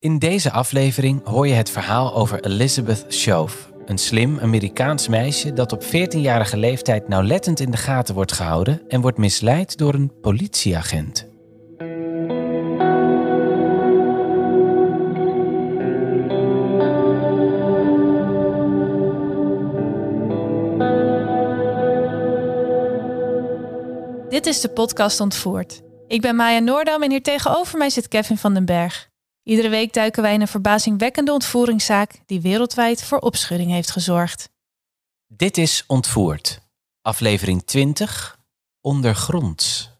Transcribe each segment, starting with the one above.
In deze aflevering hoor je het verhaal over Elizabeth Shove, een slim Amerikaans meisje dat op 14-jarige leeftijd nauwlettend in de gaten wordt gehouden en wordt misleid door een politieagent. Dit is de podcast Ontvoerd. Ik ben Maya Noordam en hier tegenover mij zit Kevin van den Berg. Iedere week duiken wij in een verbazingwekkende ontvoeringszaak die wereldwijd voor opschudding heeft gezorgd. Dit is Ontvoerd, aflevering 20, Ondergronds.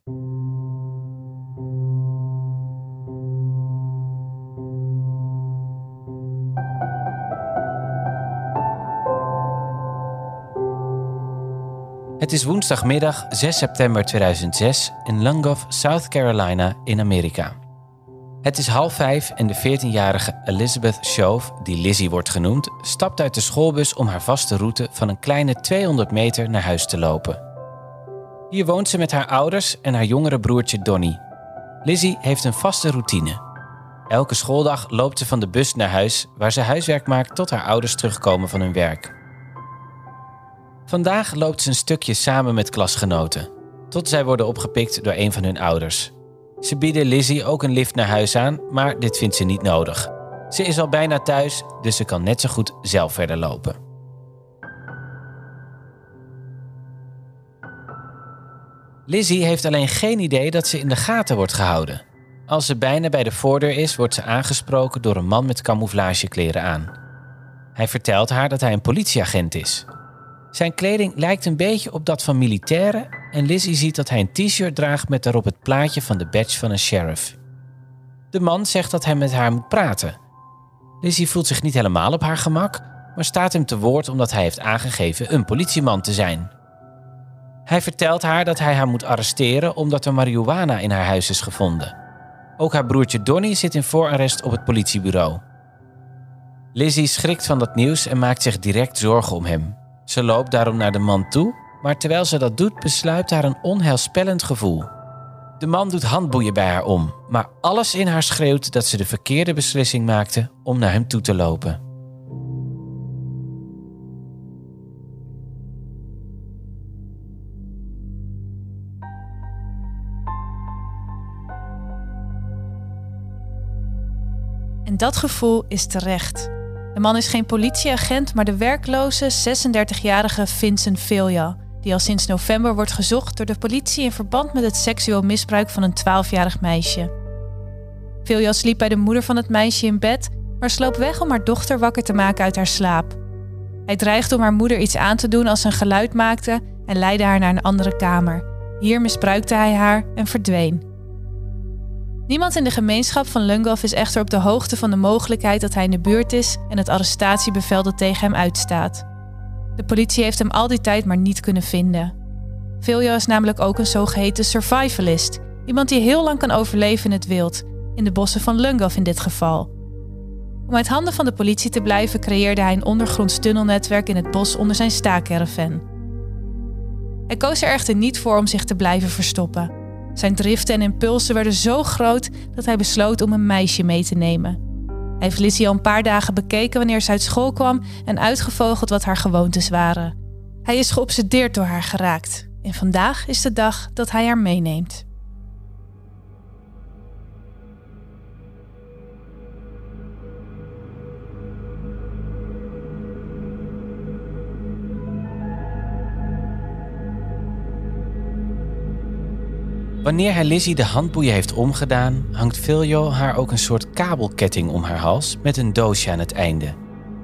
Het is woensdagmiddag 6 september 2006 in Langoff, South Carolina in Amerika. Het is half vijf en de 14-jarige Elizabeth Shove, die Lizzie wordt genoemd, stapt uit de schoolbus om haar vaste route van een kleine 200 meter naar huis te lopen. Hier woont ze met haar ouders en haar jongere broertje Donnie. Lizzie heeft een vaste routine. Elke schooldag loopt ze van de bus naar huis, waar ze huiswerk maakt tot haar ouders terugkomen van hun werk. Vandaag loopt ze een stukje samen met klasgenoten, tot zij worden opgepikt door een van hun ouders. Ze bieden Lizzie ook een lift naar huis aan, maar dit vindt ze niet nodig. Ze is al bijna thuis, dus ze kan net zo goed zelf verder lopen. Lizzie heeft alleen geen idee dat ze in de gaten wordt gehouden. Als ze bijna bij de voordeur is, wordt ze aangesproken door een man met camouflagekleren aan. Hij vertelt haar dat hij een politieagent is. Zijn kleding lijkt een beetje op dat van militairen en Lizzie ziet dat hij een t-shirt draagt met daarop het plaatje van de badge van een sheriff. De man zegt dat hij met haar moet praten. Lizzie voelt zich niet helemaal op haar gemak, maar staat hem te woord omdat hij heeft aangegeven een politieman te zijn. Hij vertelt haar dat hij haar moet arresteren omdat er marihuana in haar huis is gevonden. Ook haar broertje Donnie zit in voorarrest op het politiebureau. Lizzie schrikt van dat nieuws en maakt zich direct zorgen om hem. Ze loopt daarom naar de man toe, maar terwijl ze dat doet, besluit haar een onheilspellend gevoel. De man doet handboeien bij haar om, maar alles in haar schreeuwt dat ze de verkeerde beslissing maakte om naar hem toe te lopen. En dat gevoel is terecht. De man is geen politieagent, maar de werkloze 36-jarige Vincent Velia, die al sinds november wordt gezocht door de politie in verband met het seksueel misbruik van een 12-jarig meisje. Velia sliep bij de moeder van het meisje in bed, maar sloop weg om haar dochter wakker te maken uit haar slaap. Hij dreigde om haar moeder iets aan te doen als ze een geluid maakte en leidde haar naar een andere kamer. Hier misbruikte hij haar en verdween. Niemand in de gemeenschap van Lungoff is echter op de hoogte van de mogelijkheid dat hij in de buurt is en het arrestatiebevel dat tegen hem uitstaat. De politie heeft hem al die tijd maar niet kunnen vinden. Viljo is namelijk ook een zogeheten survivalist, iemand die heel lang kan overleven in het wild, in de bossen van Lungoff in dit geval. Om uit handen van de politie te blijven creëerde hij een ondergronds tunnelnetwerk in het bos onder zijn staakerven. Hij koos er echter niet voor om zich te blijven verstoppen. Zijn driften en impulsen werden zo groot dat hij besloot om een meisje mee te nemen. Heeft Lizzie al een paar dagen bekeken wanneer ze uit school kwam en uitgevogeld wat haar gewoontes waren. Hij is geobsedeerd door haar geraakt en vandaag is de dag dat hij haar meeneemt. Wanneer hij Lizzie de handboeien heeft omgedaan, hangt Filio haar ook een soort kabelketting om haar hals met een doosje aan het einde.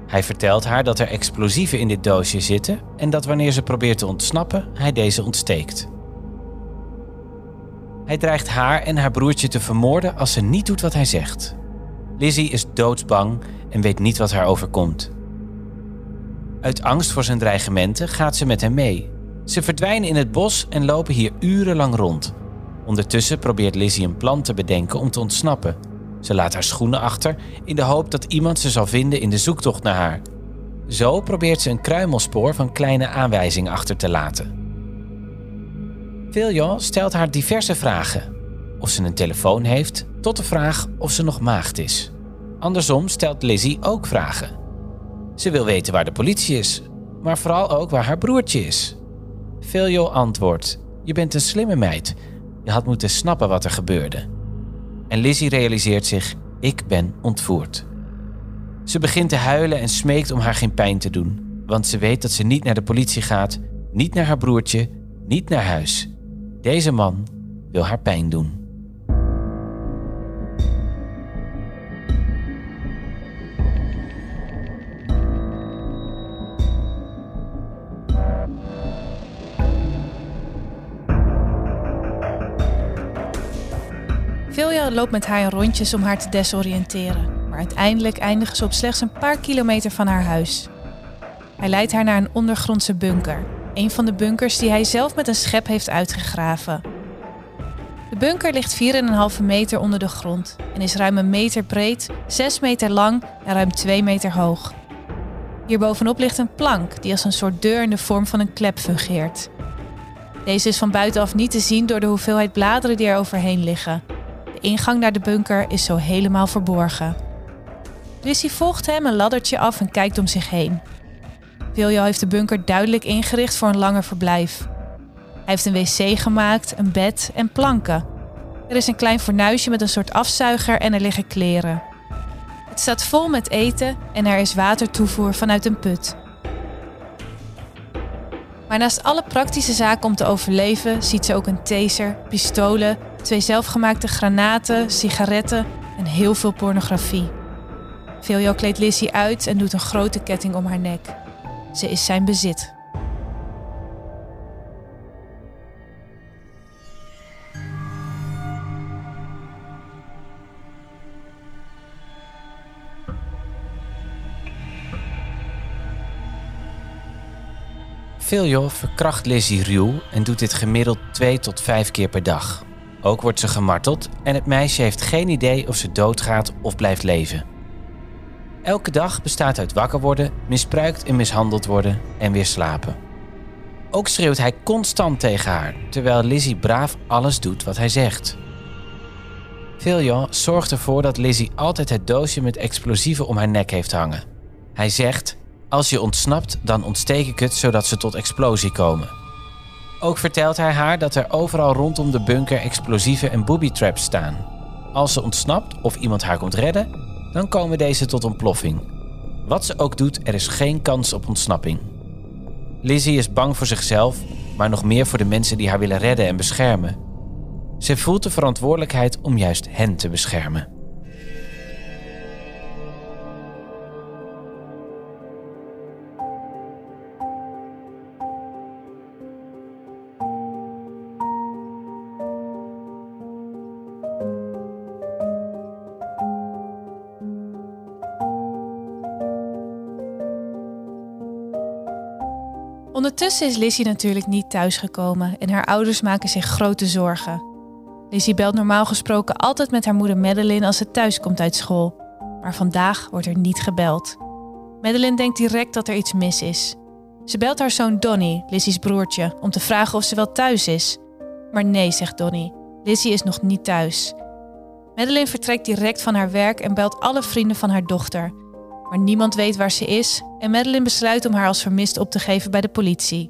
Hij vertelt haar dat er explosieven in dit doosje zitten en dat wanneer ze probeert te ontsnappen, hij deze ontsteekt. Hij dreigt haar en haar broertje te vermoorden als ze niet doet wat hij zegt. Lizzie is doodsbang en weet niet wat haar overkomt. Uit angst voor zijn dreigementen gaat ze met hem mee. Ze verdwijnen in het bos en lopen hier urenlang rond. Ondertussen probeert Lizzie een plan te bedenken om te ontsnappen. Ze laat haar schoenen achter in de hoop dat iemand ze zal vinden in de zoektocht naar haar. Zo probeert ze een kruimelspoor van kleine aanwijzingen achter te laten. Villian stelt haar diverse vragen. Of ze een telefoon heeft, tot de vraag of ze nog maagd is. Andersom stelt Lizzie ook vragen. Ze wil weten waar de politie is, maar vooral ook waar haar broertje is. Viljo antwoordt: Je bent een slimme meid. Je had moeten snappen wat er gebeurde. En Lizzie realiseert zich: Ik ben ontvoerd. Ze begint te huilen en smeekt om haar geen pijn te doen, want ze weet dat ze niet naar de politie gaat, niet naar haar broertje, niet naar huis. Deze man wil haar pijn doen. Vilja loopt met haar rondjes om haar te desoriënteren, maar uiteindelijk eindigen ze op slechts een paar kilometer van haar huis. Hij leidt haar naar een ondergrondse bunker, een van de bunkers die hij zelf met een schep heeft uitgegraven. De bunker ligt 4,5 meter onder de grond en is ruim een meter breed, 6 meter lang en ruim 2 meter hoog. Hierbovenop ligt een plank die als een soort deur in de vorm van een klep fungeert. Deze is van buitenaf niet te zien door de hoeveelheid bladeren die er overheen liggen. De ingang naar de bunker is zo helemaal verborgen. Lissy volgt hem een laddertje af en kijkt om zich heen. Viljo heeft de bunker duidelijk ingericht voor een langer verblijf. Hij heeft een wc gemaakt, een bed en planken. Er is een klein fornuisje met een soort afzuiger en er liggen kleren. Het staat vol met eten en er is watertoevoer vanuit een put. Maar naast alle praktische zaken om te overleven ziet ze ook een taser, pistolen, twee zelfgemaakte granaten, sigaretten en heel veel pornografie. Viljo kleedt Lizzie uit en doet een grote ketting om haar nek. Ze is zijn bezit. Viljo verkracht Lizzie ruw en doet dit gemiddeld twee tot vijf keer per dag. Ook wordt ze gemarteld en het meisje heeft geen idee of ze doodgaat of blijft leven. Elke dag bestaat uit wakker worden, misbruikt en mishandeld worden en weer slapen. Ook schreeuwt hij constant tegen haar, terwijl Lizzie braaf alles doet wat hij zegt. Villian zorgt ervoor dat Lizzie altijd het doosje met explosieven om haar nek heeft hangen. Hij zegt: Als je ontsnapt, dan ontsteek ik het zodat ze tot explosie komen. Ook vertelt hij haar dat er overal rondom de bunker explosieven en booby traps staan. Als ze ontsnapt of iemand haar komt redden, dan komen deze tot ontploffing. Wat ze ook doet, er is geen kans op ontsnapping. Lizzie is bang voor zichzelf, maar nog meer voor de mensen die haar willen redden en beschermen. Ze voelt de verantwoordelijkheid om juist hen te beschermen. Ondertussen is Lizzie natuurlijk niet thuisgekomen en haar ouders maken zich grote zorgen. Lizzie belt normaal gesproken altijd met haar moeder Madeline als ze thuis komt uit school. Maar vandaag wordt er niet gebeld. Madeline denkt direct dat er iets mis is. Ze belt haar zoon Donny, Lizzie's broertje, om te vragen of ze wel thuis is. Maar nee, zegt Donny. Lizzie is nog niet thuis. Madeline vertrekt direct van haar werk en belt alle vrienden van haar dochter. Maar niemand weet waar ze is en Madeline besluit om haar als vermist op te geven bij de politie.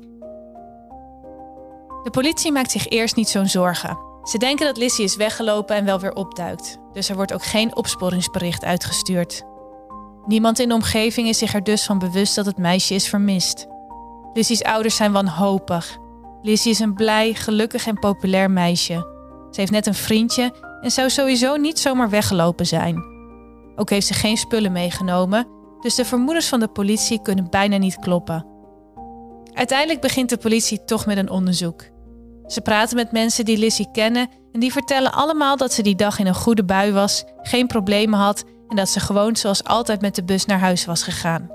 De politie maakt zich eerst niet zo'n zorgen. Ze denken dat Lizzie is weggelopen en wel weer opduikt, dus er wordt ook geen opsporingsbericht uitgestuurd. Niemand in de omgeving is zich er dus van bewust dat het meisje is vermist. Lizzie's ouders zijn wanhopig. Lizzie is een blij, gelukkig en populair meisje. Ze heeft net een vriendje en zou sowieso niet zomaar weggelopen zijn. Ook heeft ze geen spullen meegenomen, dus de vermoedens van de politie kunnen bijna niet kloppen. Uiteindelijk begint de politie toch met een onderzoek. Ze praten met mensen die Lizzie kennen en die vertellen allemaal dat ze die dag in een goede bui was, geen problemen had en dat ze gewoon zoals altijd met de bus naar huis was gegaan.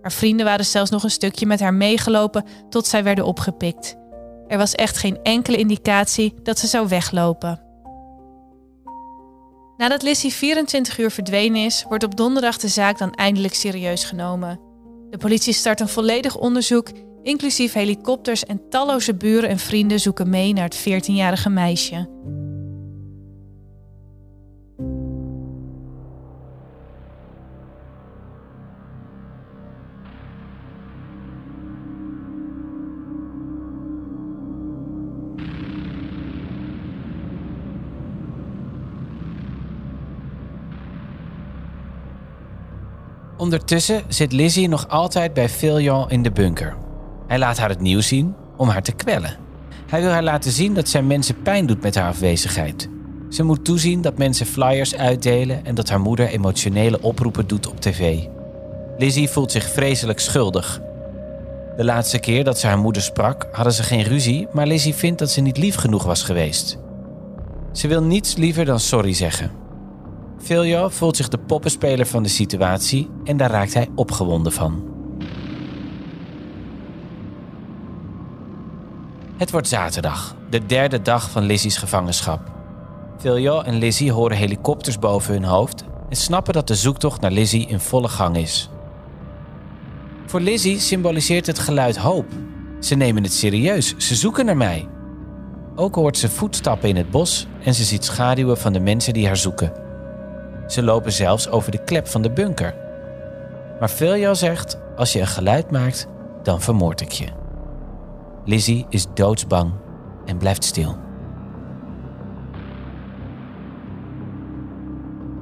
Haar vrienden waren zelfs nog een stukje met haar meegelopen tot zij werden opgepikt. Er was echt geen enkele indicatie dat ze zou weglopen. Nadat Lizzie 24 uur verdwenen is, wordt op donderdag de zaak dan eindelijk serieus genomen. De politie start een volledig onderzoek, inclusief helikopters en talloze buren en vrienden zoeken mee naar het 14-jarige meisje. Ondertussen zit Lizzie nog altijd bij Filion in de bunker. Hij laat haar het nieuws zien om haar te kwellen. Hij wil haar laten zien dat zij mensen pijn doet met haar afwezigheid. Ze moet toezien dat mensen flyers uitdelen en dat haar moeder emotionele oproepen doet op tv. Lizzie voelt zich vreselijk schuldig. De laatste keer dat ze haar moeder sprak, hadden ze geen ruzie, maar Lizzie vindt dat ze niet lief genoeg was geweest. Ze wil niets liever dan sorry zeggen. Filio voelt zich de poppenspeler van de situatie en daar raakt hij opgewonden van. Het wordt zaterdag, de derde dag van Lizzie's gevangenschap. Filio en Lizzie horen helikopters boven hun hoofd en snappen dat de zoektocht naar Lizzie in volle gang is. Voor Lizzie symboliseert het geluid hoop. Ze nemen het serieus, ze zoeken naar mij. Ook hoort ze voetstappen in het bos en ze ziet schaduwen van de mensen die haar zoeken. Ze lopen zelfs over de klep van de bunker. Maar Filio zegt: Als je een geluid maakt, dan vermoord ik je. Lizzie is doodsbang en blijft stil.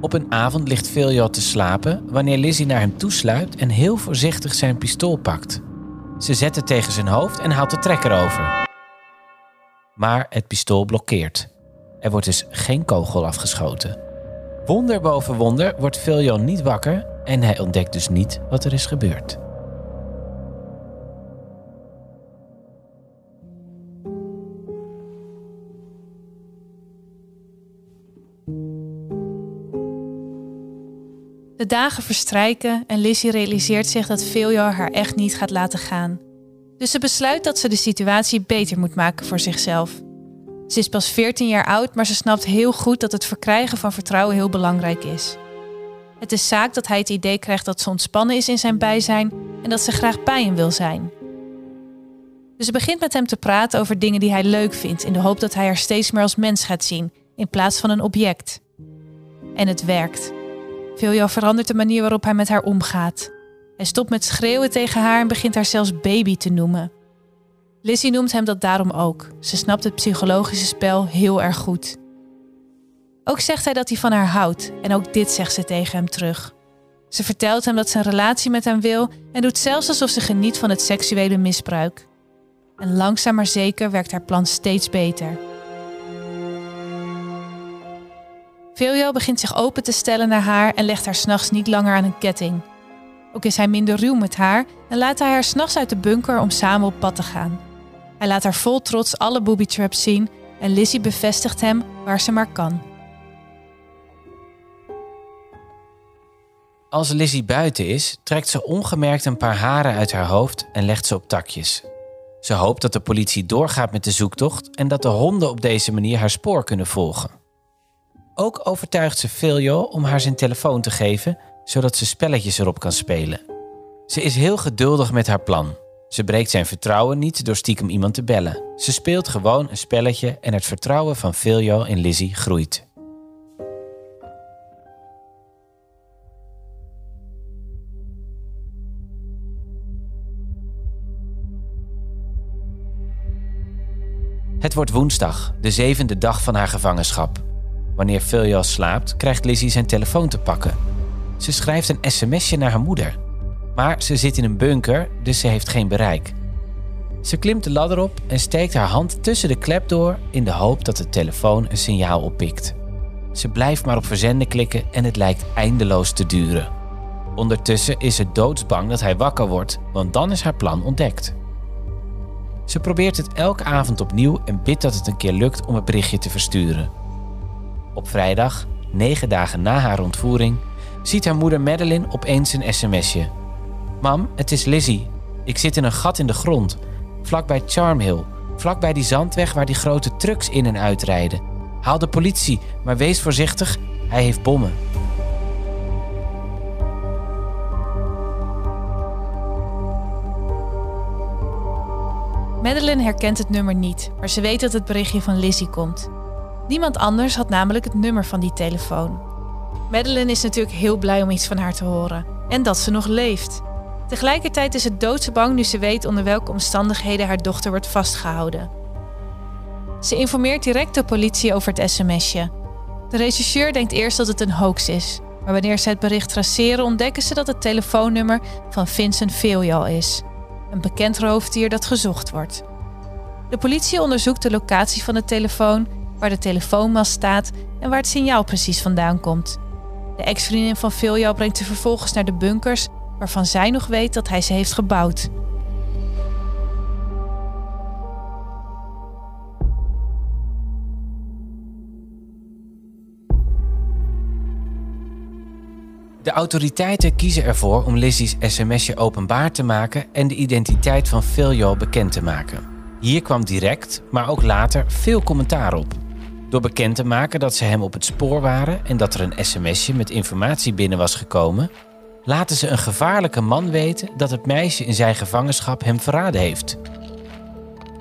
Op een avond ligt Filio te slapen wanneer Lizzie naar hem toesluipt en heel voorzichtig zijn pistool pakt. Ze zet het tegen zijn hoofd en haalt de trekker over. Maar het pistool blokkeert. Er wordt dus geen kogel afgeschoten. Wonder boven wonder wordt Filjon niet wakker en hij ontdekt dus niet wat er is gebeurd. De dagen verstrijken en Lizzie realiseert zich dat Filjo haar echt niet gaat laten gaan. Dus ze besluit dat ze de situatie beter moet maken voor zichzelf. Ze is pas 14 jaar oud, maar ze snapt heel goed dat het verkrijgen van vertrouwen heel belangrijk is. Het is zaak dat hij het idee krijgt dat ze ontspannen is in zijn bijzijn en dat ze graag bij hem wil zijn. Dus ze begint met hem te praten over dingen die hij leuk vindt, in de hoop dat hij haar steeds meer als mens gaat zien, in plaats van een object. En het werkt. Viljo verandert de manier waarop hij met haar omgaat. Hij stopt met schreeuwen tegen haar en begint haar zelfs baby te noemen. Lizzie noemt hem dat daarom ook. Ze snapt het psychologische spel heel erg goed. Ook zegt hij dat hij van haar houdt en ook dit zegt ze tegen hem terug. Ze vertelt hem dat ze een relatie met hem wil en doet zelfs alsof ze geniet van het seksuele misbruik. En langzaam maar zeker werkt haar plan steeds beter. Viljo begint zich open te stellen naar haar en legt haar s'nachts niet langer aan een ketting. Ook is hij minder ruw met haar en laat hij haar s'nachts uit de bunker om samen op pad te gaan. Hij laat haar vol trots alle booby traps zien en Lizzie bevestigt hem waar ze maar kan. Als Lizzie buiten is, trekt ze ongemerkt een paar haren uit haar hoofd en legt ze op takjes. Ze hoopt dat de politie doorgaat met de zoektocht en dat de honden op deze manier haar spoor kunnen volgen. Ook overtuigt ze Filio om haar zijn telefoon te geven, zodat ze spelletjes erop kan spelen. Ze is heel geduldig met haar plan. Ze breekt zijn vertrouwen niet door stiekem iemand te bellen. Ze speelt gewoon een spelletje en het vertrouwen van Filio in Lizzie groeit. Het wordt woensdag, de zevende dag van haar gevangenschap. Wanneer Filio slaapt, krijgt Lizzie zijn telefoon te pakken. Ze schrijft een sms'je naar haar moeder. Maar ze zit in een bunker, dus ze heeft geen bereik. Ze klimt de ladder op en steekt haar hand tussen de klep door in de hoop dat de telefoon een signaal oppikt. Ze blijft maar op verzenden klikken en het lijkt eindeloos te duren. Ondertussen is ze doodsbang dat hij wakker wordt, want dan is haar plan ontdekt. Ze probeert het elke avond opnieuw en bidt dat het een keer lukt om het berichtje te versturen. Op vrijdag, negen dagen na haar ontvoering, ziet haar moeder Madeline opeens een sms'je. Mam, het is Lizzie. Ik zit in een gat in de grond, vlakbij Charmhill, vlakbij die zandweg waar die grote trucks in en uitrijden. Haal de politie, maar wees voorzichtig, hij heeft bommen. Madeline herkent het nummer niet, maar ze weet dat het berichtje van Lizzie komt. Niemand anders had namelijk het nummer van die telefoon. Madeline is natuurlijk heel blij om iets van haar te horen en dat ze nog leeft. Tegelijkertijd is het doodsbang nu ze weet onder welke omstandigheden haar dochter wordt vastgehouden. Ze informeert direct de politie over het sms'je. De rechercheur denkt eerst dat het een hoax is, maar wanneer ze het bericht traceren ontdekken ze dat het telefoonnummer van Vincent Veljal is, een bekend roofdier dat gezocht wordt. De politie onderzoekt de locatie van de telefoon, waar de telefoonmast staat en waar het signaal precies vandaan komt. De ex-vriendin van Veljal brengt ze vervolgens naar de bunkers waarvan zij nog weet dat hij ze heeft gebouwd. De autoriteiten kiezen ervoor om Lizzie's sms'je openbaar te maken en de identiteit van Philjo bekend te maken. Hier kwam direct, maar ook later, veel commentaar op. Door bekend te maken dat ze hem op het spoor waren en dat er een sms'je met informatie binnen was gekomen, laten ze een gevaarlijke man weten dat het meisje in zijn gevangenschap hem verraden heeft.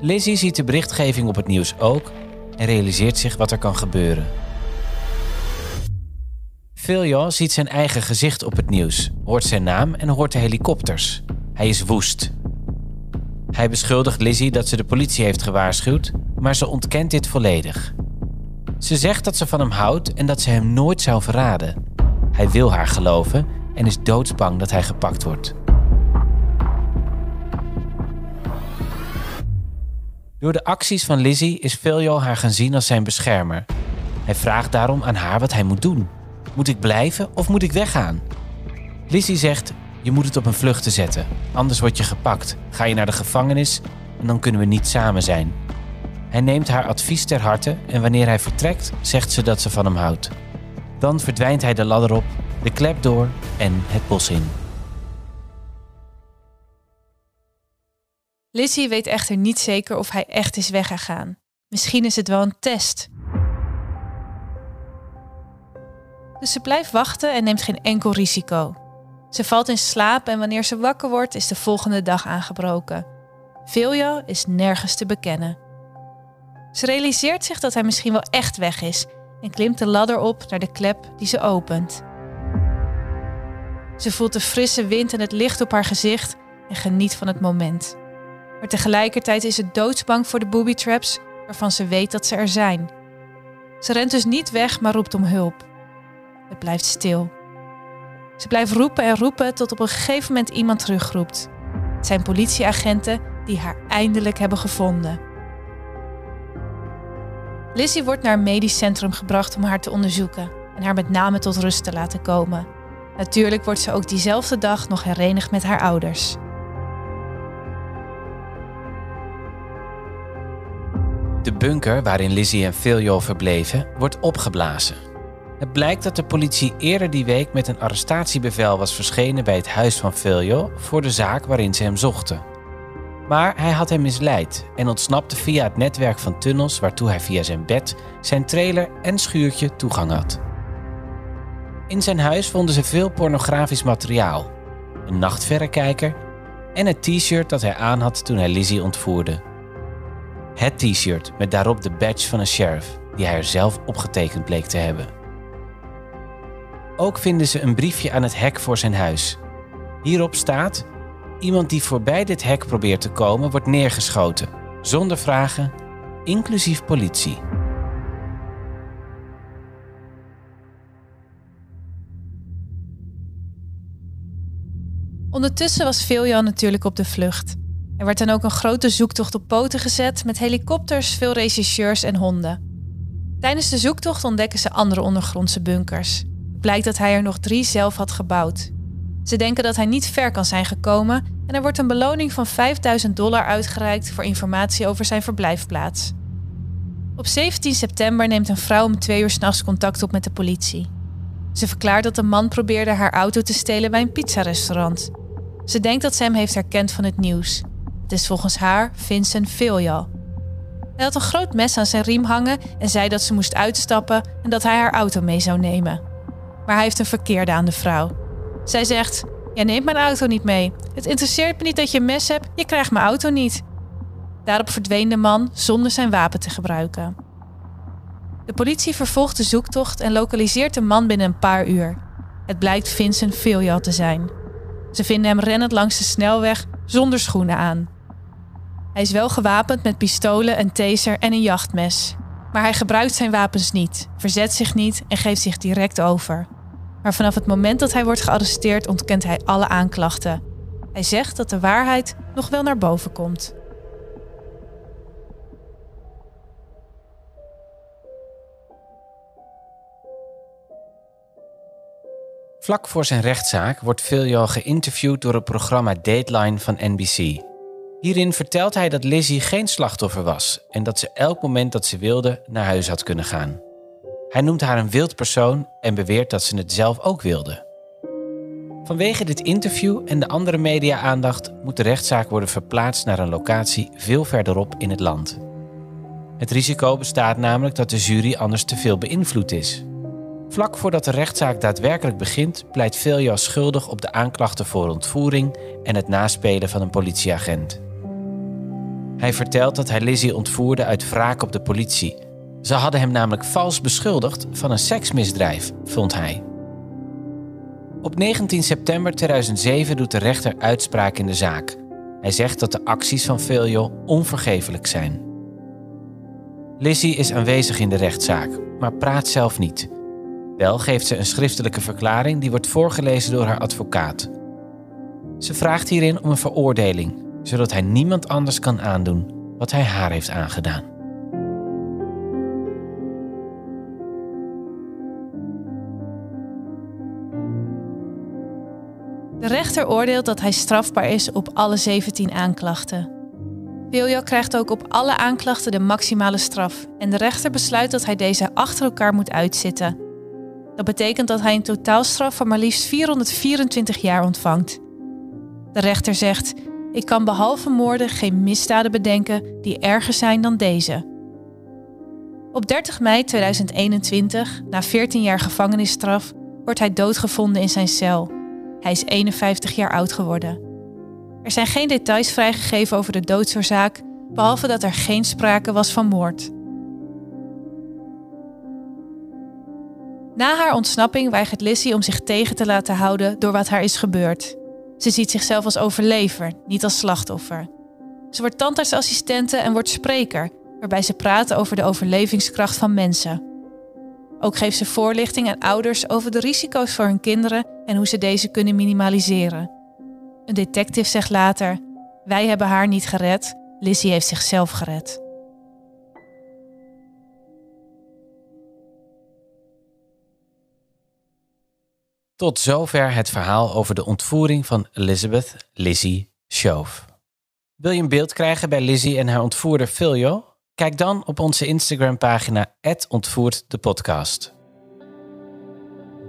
Lizzie ziet de berichtgeving op het nieuws ook en realiseert zich wat er kan gebeuren. Philjo ziet zijn eigen gezicht op het nieuws, hoort zijn naam en hoort de helikopters. Hij is woest. Hij beschuldigt Lizzie dat ze de politie heeft gewaarschuwd, maar ze ontkent dit volledig. Ze zegt dat ze van hem houdt en dat ze hem nooit zou verraden. Hij wil haar geloven en is doodsbang dat hij gepakt wordt. Door de acties van Lizzie is Philjo haar gaan zien als zijn beschermer. Hij vraagt daarom aan haar wat hij moet doen. Moet ik blijven of moet ik weggaan? Lizzie zegt: Je moet het op een vlucht te zetten, anders word je gepakt. Ga je naar de gevangenis en dan kunnen we niet samen zijn. Hij neemt haar advies ter harte en wanneer hij vertrekt, zegt ze dat ze van hem houdt. Dan verdwijnt hij de ladder op, de klep door en het bos in. Lizzie weet echter niet zeker of hij echt is weggegaan. Misschien is het wel een test. Dus ze blijft wachten en neemt geen enkel risico. Ze valt in slaap en wanneer ze wakker wordt, is de volgende dag aangebroken. Vilja is nergens te bekennen. Ze realiseert zich dat hij misschien wel echt weg is en klimt de ladder op naar de klep die ze opent. Ze voelt de frisse wind en het licht op haar gezicht en geniet van het moment. Maar tegelijkertijd is ze doodsbang voor de booby traps waarvan ze weet dat ze er zijn. Ze rent dus niet weg, maar roept om hulp. Het blijft stil. Ze blijft roepen en roepen tot op een gegeven moment iemand terugroept. Het zijn politieagenten die haar eindelijk hebben gevonden. Lizzie wordt naar een medisch centrum gebracht om haar te onderzoeken en haar met name tot rust te laten komen. Natuurlijk wordt ze ook diezelfde dag nog herenigd met haar ouders. De bunker waarin Lizzie en Philjo verbleven wordt opgeblazen. Het blijkt dat de politie eerder die week met een arrestatiebevel was verschenen bij het huis van Philjo voor de zaak waarin ze hem zochten. Maar hij had hem misleid en ontsnapte via het netwerk van tunnels waartoe hij via zijn bed, zijn trailer en schuurtje toegang had. In zijn huis vonden ze veel pornografisch materiaal, een nachtverrekijker en het t-shirt dat hij aan had toen hij Lizzie ontvoerde. Het t-shirt met daarop de badge van een sheriff, die hij er zelf opgetekend bleek te hebben. Ook vinden ze een briefje aan het hek voor zijn huis. Hierop staat: Iemand die voorbij dit hek probeert te komen, wordt neergeschoten, zonder vragen, inclusief politie. Ondertussen was Viljan natuurlijk op de vlucht. Er werd dan ook een grote zoektocht op poten gezet met helikopters, veel rechercheurs en honden. Tijdens de zoektocht ontdekken ze andere ondergrondse bunkers. Het blijkt dat hij er nog drie zelf had gebouwd. Ze denken dat hij niet ver kan zijn gekomen en er wordt een beloning van 5000 dollar uitgereikt voor informatie over zijn verblijfplaats. Op 17 september neemt een vrouw om twee uur s'nachts contact op met de politie. Ze verklaart dat de man probeerde haar auto te stelen bij een pizzarestaurant. Ze denkt dat ze hem heeft herkend van het nieuws. Het is volgens haar Vincent Veljal. Hij had een groot mes aan zijn riem hangen en zei dat ze moest uitstappen en dat hij haar auto mee zou nemen. Maar hij heeft een verkeerde aan de vrouw. Zij zegt: Jij neemt mijn auto niet mee. Het interesseert me niet dat je een mes hebt, je krijgt mijn auto niet. Daarop verdween de man zonder zijn wapen te gebruiken. De politie vervolgt de zoektocht en lokaliseert de man binnen een paar uur. Het blijkt Vincent Veljal te zijn. Ze vinden hem rennend langs de snelweg zonder schoenen aan. Hij is wel gewapend met pistolen, een taser en een jachtmes. Maar hij gebruikt zijn wapens niet, verzet zich niet en geeft zich direct over. Maar vanaf het moment dat hij wordt gearresteerd ontkent hij alle aanklachten. Hij zegt dat de waarheid nog wel naar boven komt. Vlak voor zijn rechtszaak wordt Veljal geïnterviewd door het programma Dateline van NBC. Hierin vertelt hij dat Lizzie geen slachtoffer was en dat ze elk moment dat ze wilde naar huis had kunnen gaan. Hij noemt haar een wild persoon en beweert dat ze het zelf ook wilde. Vanwege dit interview en de andere media-aandacht moet de rechtszaak worden verplaatst naar een locatie veel verderop in het land. Het risico bestaat namelijk dat de jury anders te veel beïnvloed is. Vlak voordat de rechtszaak daadwerkelijk begint, pleit Velja schuldig op de aanklachten voor ontvoering en het naspelen van een politieagent. Hij vertelt dat hij Lizzie ontvoerde uit wraak op de politie. Ze hadden hem namelijk vals beschuldigd van een seksmisdrijf, vond hij. Op 19 september 2007 doet de rechter uitspraak in de zaak. Hij zegt dat de acties van Veljo onvergeeflijk zijn. Lizzie is aanwezig in de rechtszaak, maar praat zelf niet. Wel geeft ze een schriftelijke verklaring die wordt voorgelezen door haar advocaat. Ze vraagt hierin om een veroordeling, zodat hij niemand anders kan aandoen wat hij haar heeft aangedaan. De rechter oordeelt dat hij strafbaar is op alle 17 aanklachten. Vilja krijgt ook op alle aanklachten de maximale straf en de rechter besluit dat hij deze achter elkaar moet uitzitten. Dat betekent dat hij een totaalstraf van maar liefst 424 jaar ontvangt. De rechter zegt: Ik kan behalve moorden geen misdaden bedenken die erger zijn dan deze. Op 30 mei 2021, na 14 jaar gevangenisstraf, wordt hij doodgevonden in zijn cel. Hij is 51 jaar oud geworden. Er zijn geen details vrijgegeven over de doodsoorzaak, behalve dat er geen sprake was van moord. Na haar ontsnapping weigert Lizzie om zich tegen te laten houden door wat haar is gebeurd. Ze ziet zichzelf als overlever, niet als slachtoffer. Ze wordt tandartsassistente en wordt spreker, waarbij ze praat over de overlevingskracht van mensen. Ook geeft ze voorlichting aan ouders over de risico's voor hun kinderen en hoe ze deze kunnen minimaliseren. Een detective zegt later: Wij hebben haar niet gered, Lizzie heeft zichzelf gered. Tot zover het verhaal over de ontvoering van Elizabeth Lizzie Shove. Wil je een beeld krijgen bij Lizzie en haar ontvoerder Filio? Kijk dan op onze Instagram-pagina ontvoert de podcast.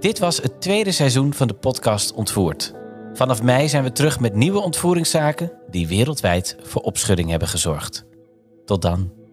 Dit was het tweede seizoen van de podcast Ontvoerd. Vanaf mei zijn we terug met nieuwe ontvoeringszaken die wereldwijd voor opschudding hebben gezorgd. Tot dan.